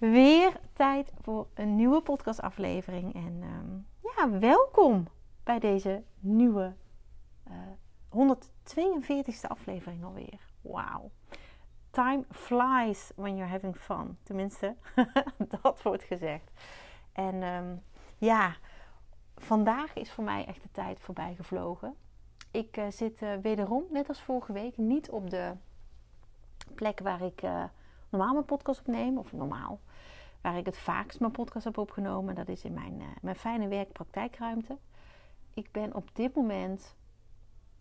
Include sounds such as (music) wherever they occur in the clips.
Weer tijd voor een nieuwe podcastaflevering. En ehm, ja, welkom bij deze nieuwe uh, 142e aflevering alweer. Wauw. Time flies when you're having fun. Tenminste, (laughs) dat wordt gezegd. En ehm, ja, vandaag is voor mij echt de tijd voorbij gevlogen. Ik uh, zit uh, wederom, net als vorige week, niet op de plek waar ik normaal mijn podcast opneem. Of normaal waar ik het vaakst mijn podcast heb opgenomen. Dat is in mijn, uh, mijn fijne werkpraktijkruimte. Ik ben op dit moment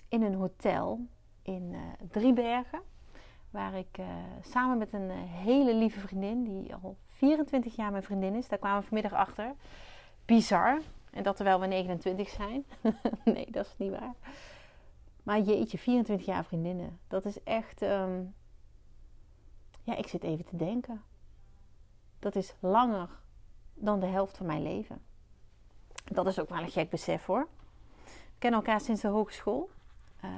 in een hotel in uh, Driebergen. Waar ik uh, samen met een hele lieve vriendin, die al 24 jaar mijn vriendin is, daar kwamen we vanmiddag achter. Bizar. En dat terwijl we 29 zijn. (laughs) nee, dat is niet waar. Maar jeetje, 24 jaar vriendinnen. Dat is echt. Um... Ja, ik zit even te denken dat is langer dan de helft van mijn leven. Dat is ook wel een gek besef hoor. We kennen elkaar sinds de hogeschool. Uh,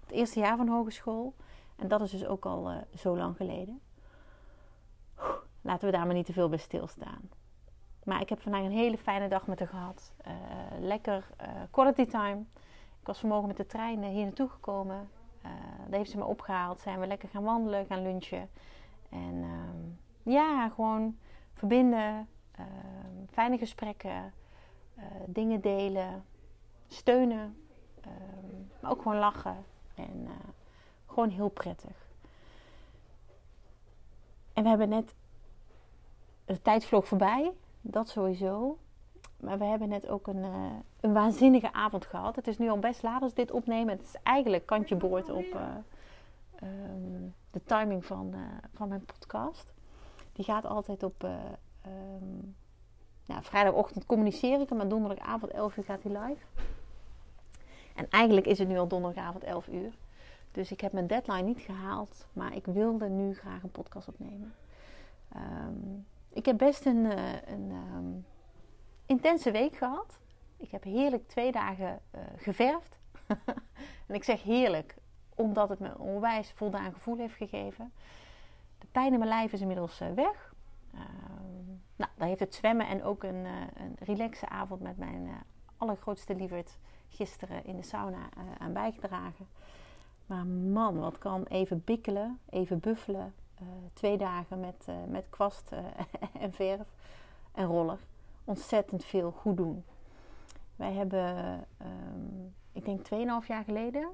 het eerste jaar van hogeschool. En dat is dus ook al uh, zo lang geleden. Laten we daar maar niet te veel bij stilstaan. Maar ik heb vandaag een hele fijne dag met haar gehad. Uh, lekker quality time. Ik was vanmorgen met de trein hier naartoe gekomen. Daar heeft ze me opgehaald. Zijn we lekker gaan wandelen, gaan lunchen. En ehm, ja, gewoon verbinden, uh, fijne gesprekken, uh, dingen delen, steunen, uh, maar ook gewoon lachen en eh, gewoon heel prettig. En we hebben net, de tijd vloog voorbij, dat sowieso. Maar we hebben net ook een, eh, een waanzinnige avond gehad. Het is nu al best laat als dit opnemen. Het is eigenlijk kantje boord op um, de timing van, van mijn podcast. Die gaat altijd op um, nou, vrijdagochtend communiceer ik hem, maar donderdagavond 11 uur gaat hij live. En eigenlijk is het nu al donderdagavond 11 uur. Dus ik heb mijn deadline niet gehaald, maar ik wilde nu graag een podcast opnemen. Um, ik heb best een, een um, intense week gehad. Ik heb heerlijk twee dagen uh, geverfd. (laughs) en ik zeg heerlijk, omdat het me een onwijs voldaan gevoel heeft gegeven pijn in mijn lijf is inmiddels uh, weg. Uh, nou, daar heeft het zwemmen en ook een, uh, een relaxe avond met mijn allergrootste lieverd gisteren in de sauna aan bijgedragen. Maar man, wat kan even bikkelen, even buffelen. twee dagen met, met kwast (laughs) en verf en roller. Ontzettend veel goed doen. Wij hebben, um, ik denk 2,5 jaar geleden,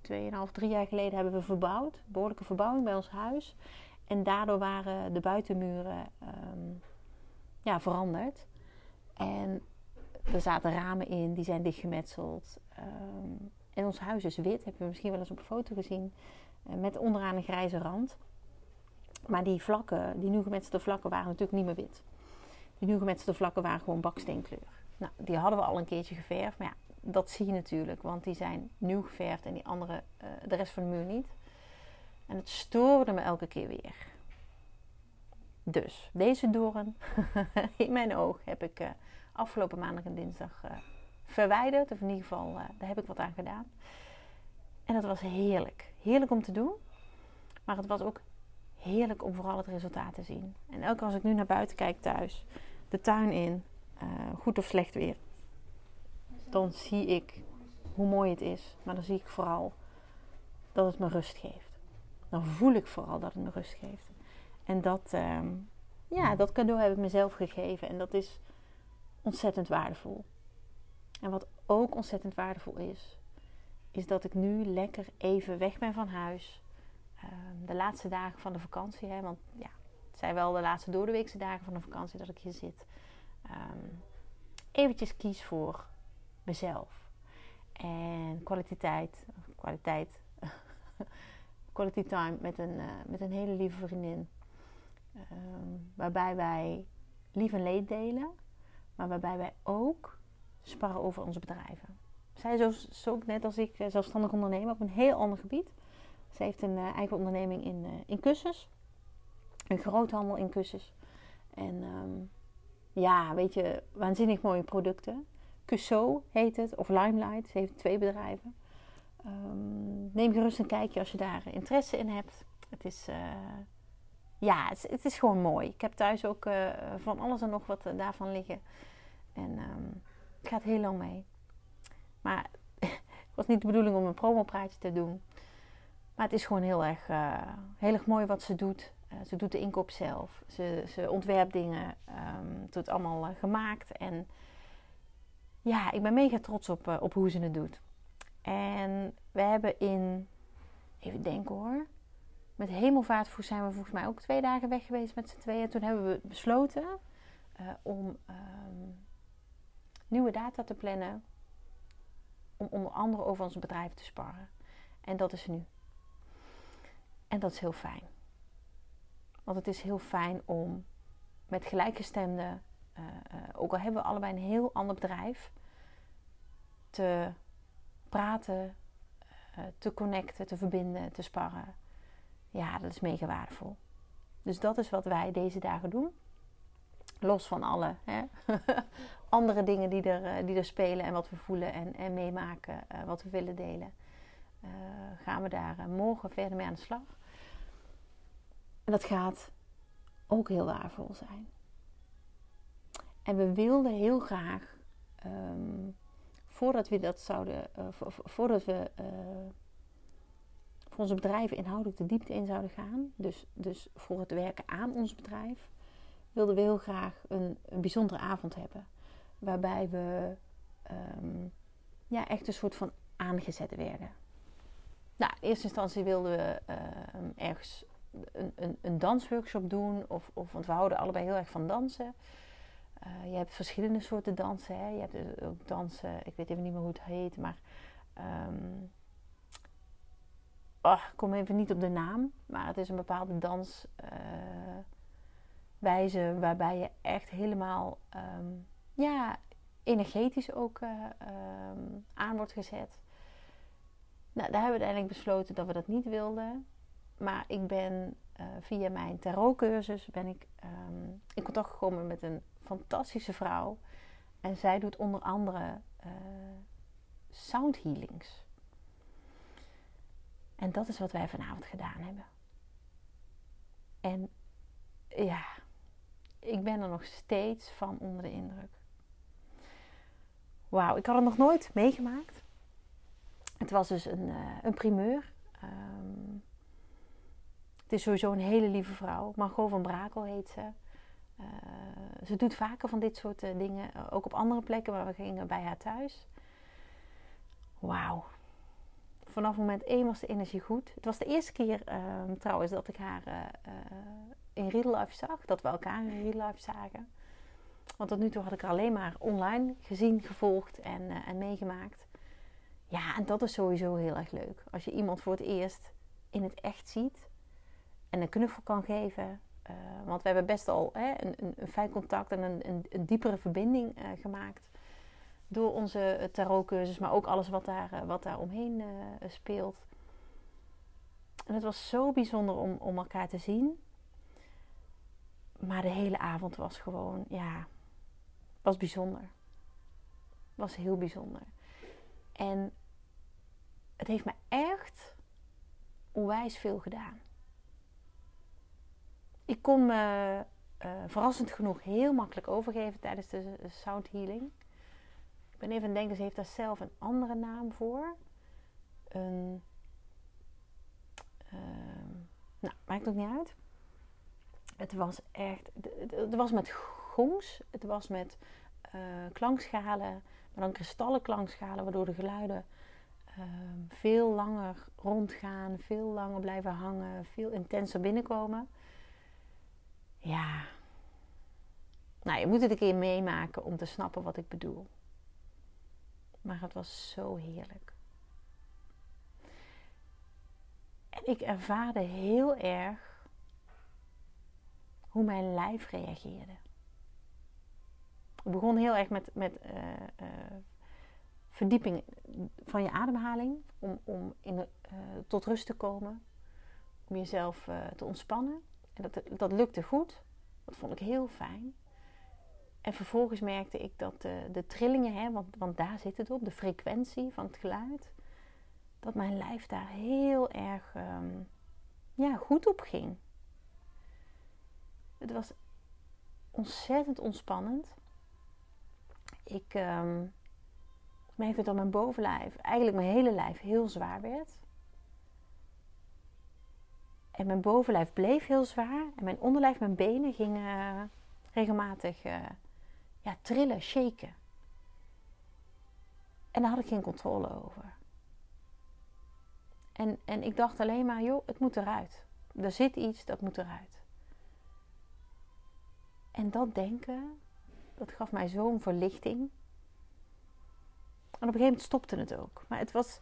2,5, 3 jaar geleden hebben we verbouwd. Behoorlijke verbouwing bij ons huis. En daardoor waren de buitenmuren um, ja, veranderd. En er zaten ramen in, die zijn dichtgemetseld. Um, en ons huis is wit, heb je misschien wel eens op een foto gezien. Uh, met onderaan een grijze rand. Maar die vlakken, die nieuw gemetselde vlakken, waren natuurlijk niet meer wit. Die nieuw gemetselde vlakken waren gewoon baksteenkleur. Nou, die hadden we al een keertje geverfd. Maar ja, dat zie je natuurlijk, want die zijn nieuw geverfd en die andere, uh, de rest van de muur niet. En het stoorde me elke keer weer. Dus deze doorn (laughs) in mijn oog heb ik uh, afgelopen maandag en dinsdag uh, verwijderd. Of in ieder geval, daar heb ik wat aan gedaan. En het was heerlijk. Heerlijk om te doen. Maar het was ook heerlijk om vooral het resultaat te zien. En elke keer als ik nu naar buiten kijk thuis, de tuin in, goed of slecht weer, dan zie ik hoe mooi het is. Maar dan zie ik vooral dat het me rust geeft. Dan voel ik vooral dat het me rust geeft. En dat, um, ja, dat cadeau heb ik mezelf gegeven. En dat is ontzettend waardevol. En wat ook ontzettend waardevol is, is dat ik nu lekker even weg ben van huis. Um, de laatste dagen van de vakantie. Hè, want ja, zijn wel de laatste doordeweekse dagen van de vakantie dat ik hier zit. Um, eventjes kies voor mezelf. En kwaliteit, kwaliteit, (laughs) quality time met een, uh, met een hele lieve vriendin. Um, waarbij wij lief en leed delen. maar waarbij wij ook sparren over onze bedrijven. Zij is zo, net als ik eh, zelfstandig ondernemer op een heel ander gebied. Ze heeft een eh, eigen onderneming in, uh, in kussens. Een groothandel in kussens. En ehm, ja, weet je, waanzinnig mooie producten. Cusso heet het, of Limelight. Ze heeft twee bedrijven. Um, neem gerust een kijkje als je daar interesse in hebt. Het is, ja, het is, gewoon mooi. Ik heb thuis ook van alles en nog wat daarvan liggen. En um, het gaat heel lang mee. Maar (laughs) het was niet de bedoeling om een promopraatje te doen. Maar het is gewoon heel erg, heel erg mooi wat ze doet. Uh, ze doet de inkoop zelf. Ze, ze ontwerpt dingen. Um, het allemaal uh, gemaakt. En ja, ik ben mega trots op, op hoe ze het doet. En we hebben in, even denken hoor. Met hemelvaartvoer zijn we volgens mij ook twee dagen weg geweest met z'n tweeën. Toen hebben we besloten om um, nieuwe data te plannen om onder andere over ons bedrijf te sparren. En dat is nu. En dat is heel fijn. Want het is heel fijn om met gelijkgestemden, uh, ook al hebben we allebei een heel ander bedrijf, te praten, uh, te connecten, te verbinden, te sparren. Ja, dat is mega waardevol. Dus dat is wat wij deze dagen doen. Los van alle hè? (laughs) andere dingen die er, eh, die er spelen en wat we voelen en, en meemaken, wat we willen delen, gaan we daar morgen verder mee aan de slag. En dat gaat ook heel waardevol zijn. En we wilden heel graag, um, voordat we dat zouden, voordat we voor onze bedrijven inhoudelijk de diepte in zouden gaan, dus, dus voor het werken aan ons bedrijf, wilden we heel graag een, een bijzondere avond hebben. Waarbij we um, ja, echt een soort van aangezet werden. Nou, in eerste instantie wilden we um, ergens een, een, een, dansworkshop doen. Of, of, want we houden allebei heel erg van dansen. Uh, je hebt verschillende soorten dansen. Hè? Je hebt dus ook dansen, ik weet even niet meer hoe het heet, maar. Um, oh, ik kom even niet op de naam. Maar het is een bepaalde dans. Uh, wijze waarbij je echt helemaal um, ja, energetisch ook uh, um, aan wordt gezet. Nou, daar hebben we uiteindelijk besloten dat we dat niet wilden. Maar ik ben uh, via mijn tarotcursus ben ik um, in contact gekomen met een fantastische vrouw. En zij doet onder andere uh, sound healings. En dat is wat wij vanavond gedaan hebben. En ja, ik ben er nog steeds van onder de indruk. Wauw, ik had het nog nooit meegemaakt. Het was dus een, uh, een primeur. Um, het is sowieso een hele lieve vrouw. Margot van Brakel heet ze. Uh, ze doet vaker van dit soort uh, dingen. Ook op andere plekken waar we gingen bij haar thuis. Wauw. Vanaf moment één was de energie goed. Het was de eerste keer um, trouwens dat ik haar in real life zag. Dat we elkaar in real life zagen. Want tot nu toe had ik er alleen maar online gezien, gevolgd en, en meegemaakt. Ja, en dat is sowieso heel erg leuk. Als je iemand voor het eerst in het echt ziet en een knuffel kan geven. Uh, want we hebben best al hè, een, een, een, fijn contact en een, een, diepere verbinding uh, gemaakt. Door onze tarotcursus, maar ook alles wat daar, wat daar omheen speelt. En het was zo bijzonder om, om elkaar te zien. Maar de hele avond was gewoon, ja, was bijzonder. Was heel bijzonder. En het heeft me echt onwijs veel gedaan. Ik kon me uh, verrassend genoeg heel makkelijk overgeven tijdens de, sound healing. Ik ben even aan het denken, ze heeft daar zelf een andere naam voor. Een, uh, nou, maakt ook niet uit. Het was echt, het was met gongs, het was met uh, klankschalen, maar dan kristallen klankschalen, waardoor de geluiden uh, veel langer rondgaan, veel langer blijven hangen, veel intenser binnenkomen. Ja, nou je moet het een keer meemaken om te snappen wat ik bedoel. Maar het was zo heerlijk. En ik ervaarde heel erg hoe mijn lijf reageerde. Het begon heel erg met, met verdieping van je ademhaling. Om, om in, tot rust te komen. Om jezelf te ontspannen. Dat, dat lukte goed. Dat vond ik heel fijn. En vervolgens merkte ik dat de, de trillingen, hè, want, want daar zit het op, de frequentie van het geluid, dat mijn lijf daar heel erg um, ja, goed op ging. Het was ontzettend ontspannend. Ik um, merkte dat mijn bovenlijf, eigenlijk mijn hele lijf, heel zwaar werd. En mijn bovenlijf bleef heel zwaar. En mijn onderlijf, mijn benen gingen regelmatig uh, ja, trillen, shaken. En daar had ik geen controle over. En, en ik dacht alleen maar, joh, het moet eruit. Er zit iets, dat moet eruit. En dat denken, dat gaf mij zo'n verlichting. En op een gegeven moment stopte het ook. Maar het was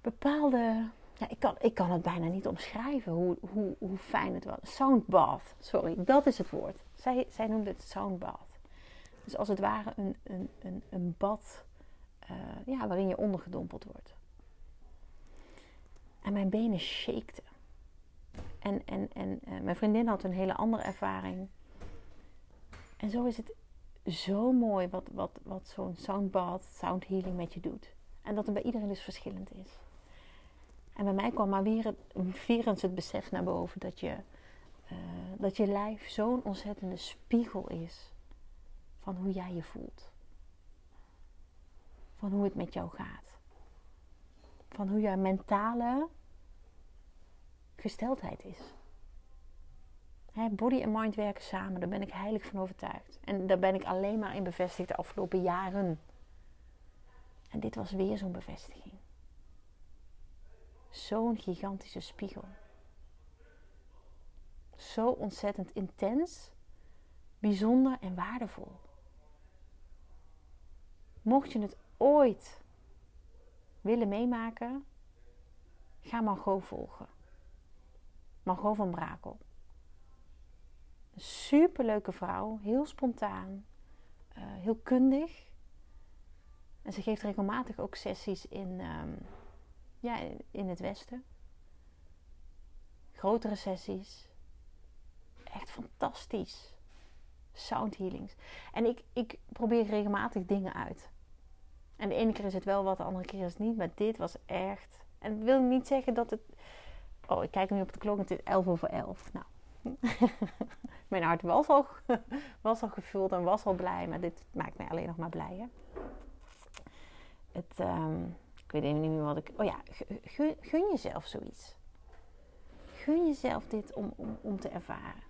bepaalde. Ja, ik, kan, ik kan het bijna niet omschrijven hoe, hoe, hoe fijn het was. Soundbath, sorry, dat is het woord. Zij, zij noemde het soundbath. Dus als het ware een, een, een, een bad uh, ja, waarin je ondergedompeld wordt. En mijn benen shakten. En, en, en uh, mijn vriendin had een hele andere ervaring. En zo is het zo mooi wat, wat, wat zo'n soundbath, sound healing met je doet. En dat het bij iedereen dus verschillend is. En bij mij kwam maar weer het, weer het besef naar boven dat je, uh, dat je lijf zo'n ontzettende spiegel is van hoe jij je voelt. Van hoe het met jou gaat. Van hoe jouw mentale gesteldheid is. body en mind werken samen, daar ben ik heilig van overtuigd. En daar ben ik alleen maar in bevestigd de afgelopen jaren. En dit was weer zo'n bevestiging. Zo'n gigantische spiegel. Zo ontzettend intens, bijzonder en waardevol. Mocht je het ooit willen meemaken, ga Margot volgen. Margot van Brakel. Een superleuke vrouw, heel spontaan, uh, heel kundig. En ze geeft regelmatig ook sessies in, um, ja, in het Westen. Grotere sessies. Echt fantastisch. Sound healings. En ik, ik probeer regelmatig dingen uit. En de ene keer is het wel wat, de andere keer is het niet. Maar dit was echt. En dat wil niet zeggen dat het. Oh, ik kijk nu op de klok. Het is 11 over 11. Nou. (laughs) Mijn hart was al, (laughs) was al gevuld en was al blij. Maar dit maakt mij alleen nog maar blij. Hè? Het, um, ik weet even niet meer wat ik. Oh ja, gun, jezelf zoiets. Gun jezelf dit om, om, te ervaren.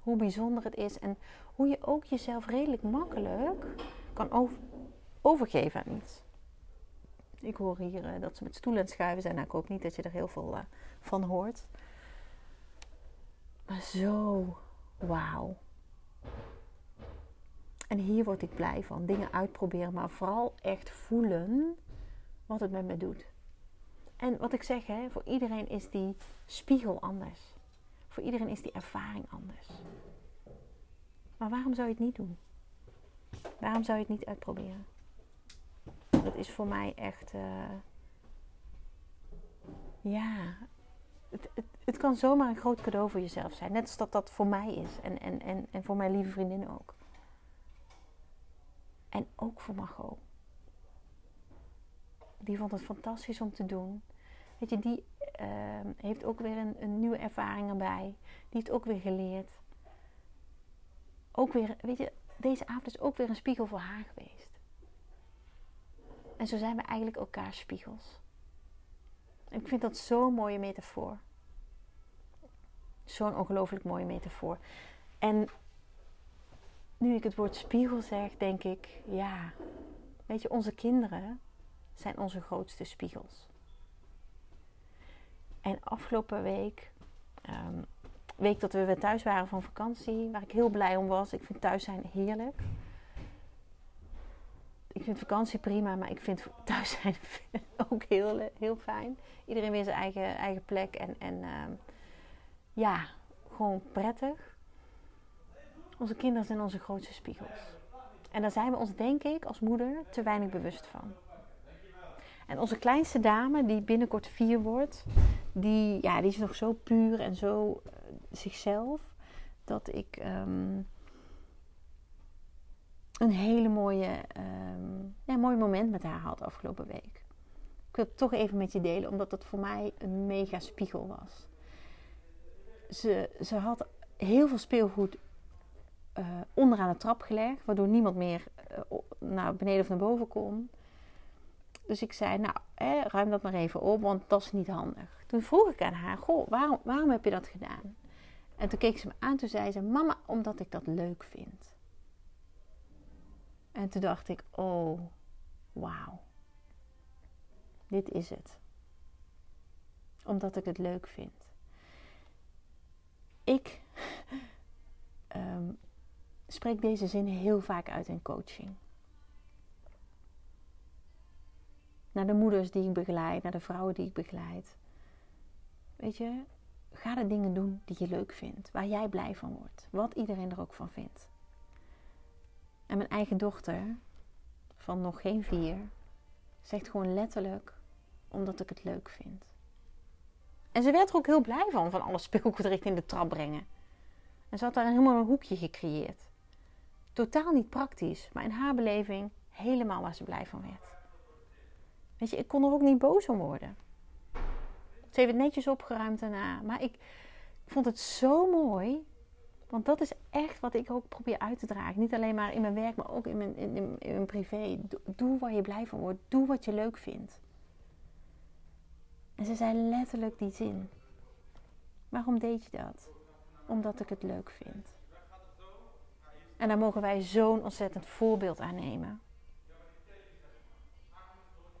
Hoe bijzonder het is en hoe je ook jezelf redelijk makkelijk kan over, overgeven aan iets. Ik hoor hier uh, dat ze met stoelen het schuiven zijn. Nou, ik hoop niet dat je er heel veel uh, van hoort. Maar zo wauw. En hier word ik blij van. Dingen uitproberen, maar vooral echt voelen wat het met me doet. En wat ik zeg, hè, voor iedereen is die spiegel anders. Voor iedereen is die ervaring anders. Maar waarom zou je het niet doen? Waarom zou je het niet uitproberen? Dat is voor mij echt. Uh, ja. Het, het, het, kan zomaar een groot cadeau voor jezelf zijn. Net als dat dat voor mij is. En, en, en, en voor mijn lieve vriendin ook. En ook voor Margot. Die vond het fantastisch om te doen. Weet je, die uh, heeft ook weer een, een nieuwe ervaring erbij. Die heeft ook weer geleerd. Ook weer, weet je, deze avond is ook weer een spiegel voor haar geweest. En zo zijn we eigenlijk elkaar spiegels. Ik vind dat zo'n mooie metafoor. Zo'n ongelooflijk mooie metafoor. En nu ik het woord spiegel zeg, denk ik, ja, weet je, onze kinderen zijn onze grootste spiegels. En afgelopen week, um, week dat we weer thuis waren van vakantie, waar ik heel blij om was. Ik vind thuis zijn heerlijk ik vind vakantie prima, maar ik vind thuis zijn (laughs) ook heel, heel fijn. Iedereen weer zijn eigen, eigen plek en, en uh, ja, gewoon prettig. Onze kinderen zijn onze grootste spiegels. En daar zijn we ons, denk ik, als moeder te weinig bewust van. En onze kleinste dame, die binnenkort vier wordt, die, ja, die is nog zo puur en zo uh, zichzelf. Dat ik um, een hele mooie, um, ja, mooi moment met haar had afgelopen week. Ik wil het toch even met je delen, omdat het voor mij een mega spiegel was. Ze, ze had heel veel speelgoed uh, onderaan de trap gelegd, waardoor niemand meer uh, naar beneden of naar boven kon. Dus ik zei, nou, ruim dat maar even op, want dat is niet handig. Toen vroeg ik aan haar, goh, waarom, waarom heb je dat gedaan? En toen keek ze me aan, toen zei ze, mama, omdat ik dat leuk vind. En toen dacht ik, oh, wauw. Dit is het. Omdat ik het leuk vind. Ik um, (laughs) spreek deze zin heel vaak uit in coaching. Naar de moeders die ik begeleid, naar de vrouwen die ik begeleid. Weet je, ga de dingen doen die je leuk vindt, waar jij blij van wordt, wat iedereen er ook van vindt. En mijn eigen dochter, van nog geen vier, zegt gewoon letterlijk omdat ik het leuk vind. En ze werd er ook heel blij van, van alle speelgoed richting de trap brengen. En ze had daar helemaal een hoekje gecreëerd. Totaal niet praktisch, maar in haar beleving helemaal waar ze blij van werd. Weet je, ik kon er ook niet boos om worden. Ze heeft het netjes opgeruimd daarna. Maar ik vond het zo mooi. Want dat is echt wat ik ook probeer uit te dragen. Niet alleen maar in mijn werk, maar ook in mijn, in, in, in mijn privé. Doe waar je blij van wordt. Doe wat je leuk vindt. En ze zei letterlijk die zin. Waarom deed je dat? Omdat ik het leuk vind. En daar mogen wij zo'n ontzettend voorbeeld aan nemen.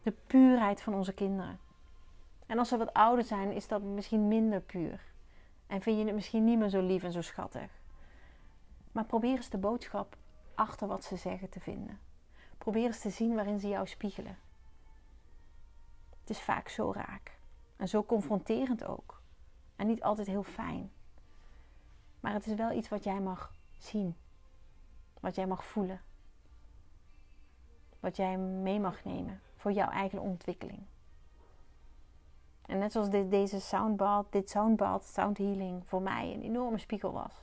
De puurheid van onze kinderen. En als ze wat ouder zijn, is dat misschien minder puur. En vind je het misschien niet meer zo lief en zo schattig. Maar probeer eens de boodschap achter wat ze zeggen te vinden. Probeer eens te zien waarin ze jou spiegelen. Het is vaak zo raak. En zo confronterend ook. En niet altijd heel fijn. Maar het is wel iets wat jij mag zien. Wat jij mag voelen. Wat jij mee mag nemen voor jouw eigen ontwikkeling. En net zoals dit, deze soundbad, dit soundbad, sound healing voor mij een enorme spiegel was.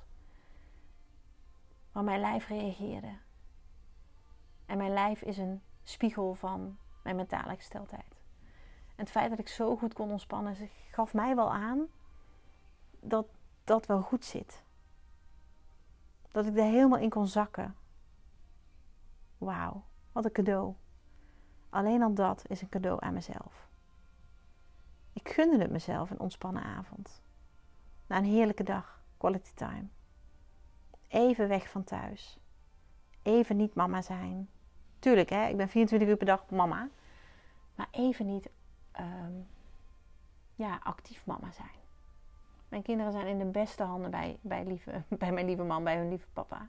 Waar mijn lijf reageerde. En mijn lijf is een spiegel van mijn mentale gesteldheid. En het feit dat ik zo goed kon ontspannen, gaf mij wel aan dat dat wel goed zit. Dat ik er helemaal in kon zakken. Wauw, wat een cadeau. Alleen al dat is een cadeau aan mezelf. Ik gunde het mezelf een ontspannen avond. Na een heerlijke dag, quality time. Even weg van thuis. Even niet mama zijn. Tuurlijk, hè, ik ben 24 uur per dag mama. Maar even niet um, ja, actief mama zijn. Mijn kinderen zijn in de beste handen bij, bij, lieve, (laughs) bij mijn lieve man, bij hun lieve papa.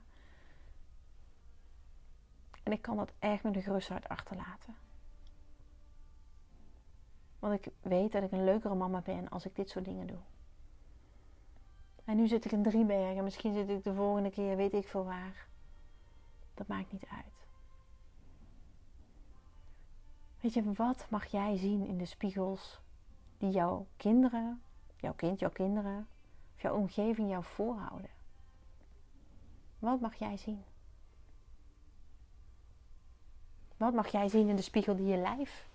En ik kan dat echt met een gerust hart achterlaten. Want ik weet dat ik een leukere mama ben als ik dit soort dingen doe. En nu zit ik in Driebergen. Misschien zit ik de volgende keer, weet ik veel waar. Dat maakt niet uit. Weet je, wat mag jij zien in de spiegels die jouw kinderen, jouw kind, jouw kinderen, of jouw omgeving jou voorhouden? Wat mag jij zien? Wat mag jij zien in de spiegel die je lijf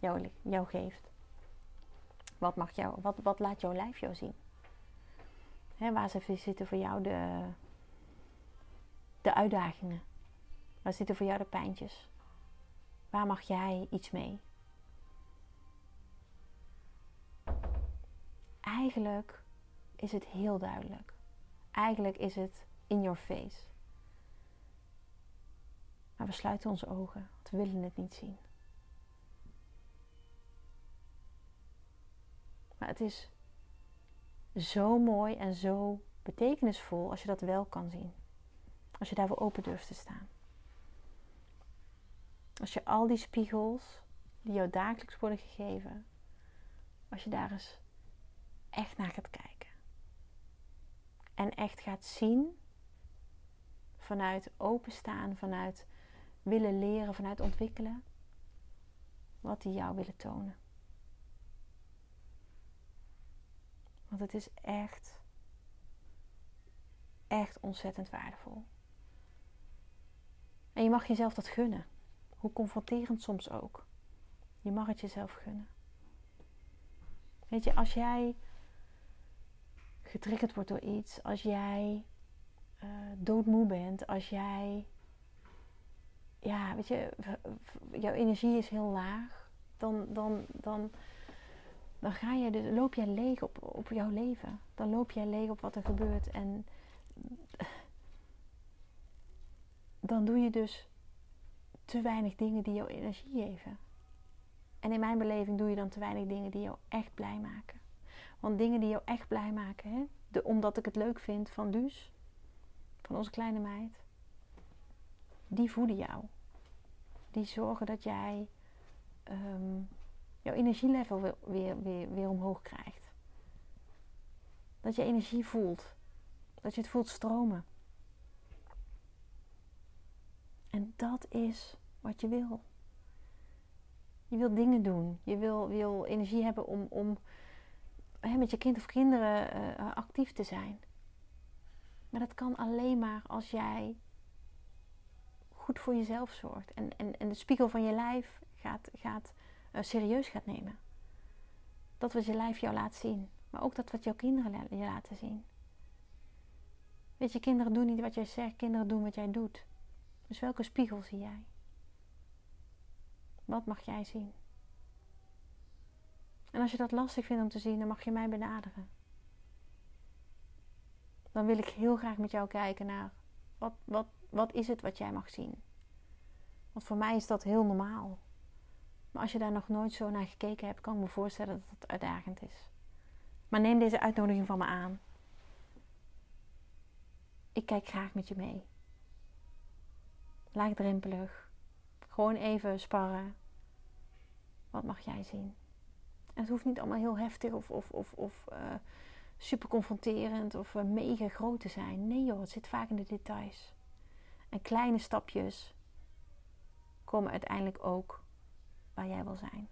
jou, jou geeft? Wat, mag wat, wat laat jouw lijf jou zien? Waar zitten voor jou de, de uitdagingen? Waar zitten voor jou de pijntjes? Waar mag jij iets mee? Eigenlijk is het heel duidelijk. Eigenlijk is het in your face. Maar we sluiten onze ogen, want we willen het niet zien. Maar het is zo mooi en zo betekenisvol als je dat wel kan zien. Als je daarvoor open durft te staan. Als je al die spiegels die jou dagelijks worden gegeven, als je daar eens echt naar gaat kijken. En echt gaat zien vanuit openstaan, vanuit willen leren, vanuit ontwikkelen, wat die jou willen tonen. Want het is echt, echt ontzettend waardevol. En je mag jezelf dat gunnen. Hoe confronterend soms ook. Je mag het jezelf gunnen. Weet je, als jij getriggerd wordt door iets, als jij uh, doodmoe bent, als jij, ja, weet je, jouw energie is heel laag, dan, dan, dan, dan ga je dus, loop jij leeg op, op jouw leven. Dan loop jij leeg op wat er gebeurt. En dan doe je dus te weinig dingen die jouw energie geven. En in mijn beleving doe je dan te weinig dingen die jou echt blij maken. Want dingen die jou echt blij maken, hè? De, omdat ik het leuk vind van Luus, van onze kleine meid, die voeden jou. Die zorgen dat jij um, jouw energielevel weer, weer, weer, weer omhoog krijgt. Dat je energie voelt. Dat je het voelt stromen. En dat is wat je wil. Je wil dingen doen. Je wil, wil energie hebben om, om hè, met je kind of kinderen uh, actief te zijn. Maar dat kan alleen maar als jij goed voor jezelf zorgt. En, en, en de spiegel van je lijf gaat, gaat, serieus gaat nemen. Dat wat je lijf jou laat zien. Maar ook dat wat jouw kinderen je laten zien. Weet je, kinderen doen niet wat jij zegt, kinderen doen wat jij doet. Dus welke spiegel zie jij? Wat mag jij zien? En als je dat lastig vindt om te zien, dan mag je mij benaderen. Dan wil ik heel graag met jou kijken naar wat, wat, wat is het wat jij mag zien. Want voor mij is dat heel normaal. Maar als je daar nog nooit zo naar gekeken hebt, kan ik me voorstellen dat het uitdagend is. Maar neem deze uitnodiging van me aan. Ik kijk graag met je mee. Laagdrempelig. Gewoon even sparren. Wat mag jij zien? En het hoeft niet allemaal heel heftig of, of, of, of uh, super confronterend of uh, mega groot te zijn. Nee joh, het zit vaak in de details. En kleine stapjes komen uiteindelijk ook jij wil zijn.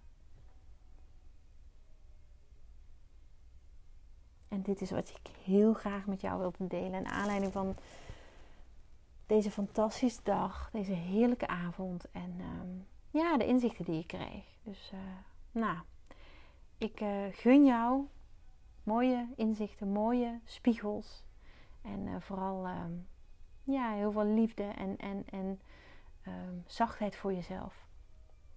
En dit is wat ik heel graag met jou wil delen. Naar aanleiding van deze fantastische dag, deze heerlijke avond. En ehm, ja, de inzichten die ik kreeg. Dus uh, nou, ik uh, gun jou mooie inzichten, mooie spiegels. En uh, vooral ehm, ja, heel veel liefde en, en, en um, zachtheid voor jezelf.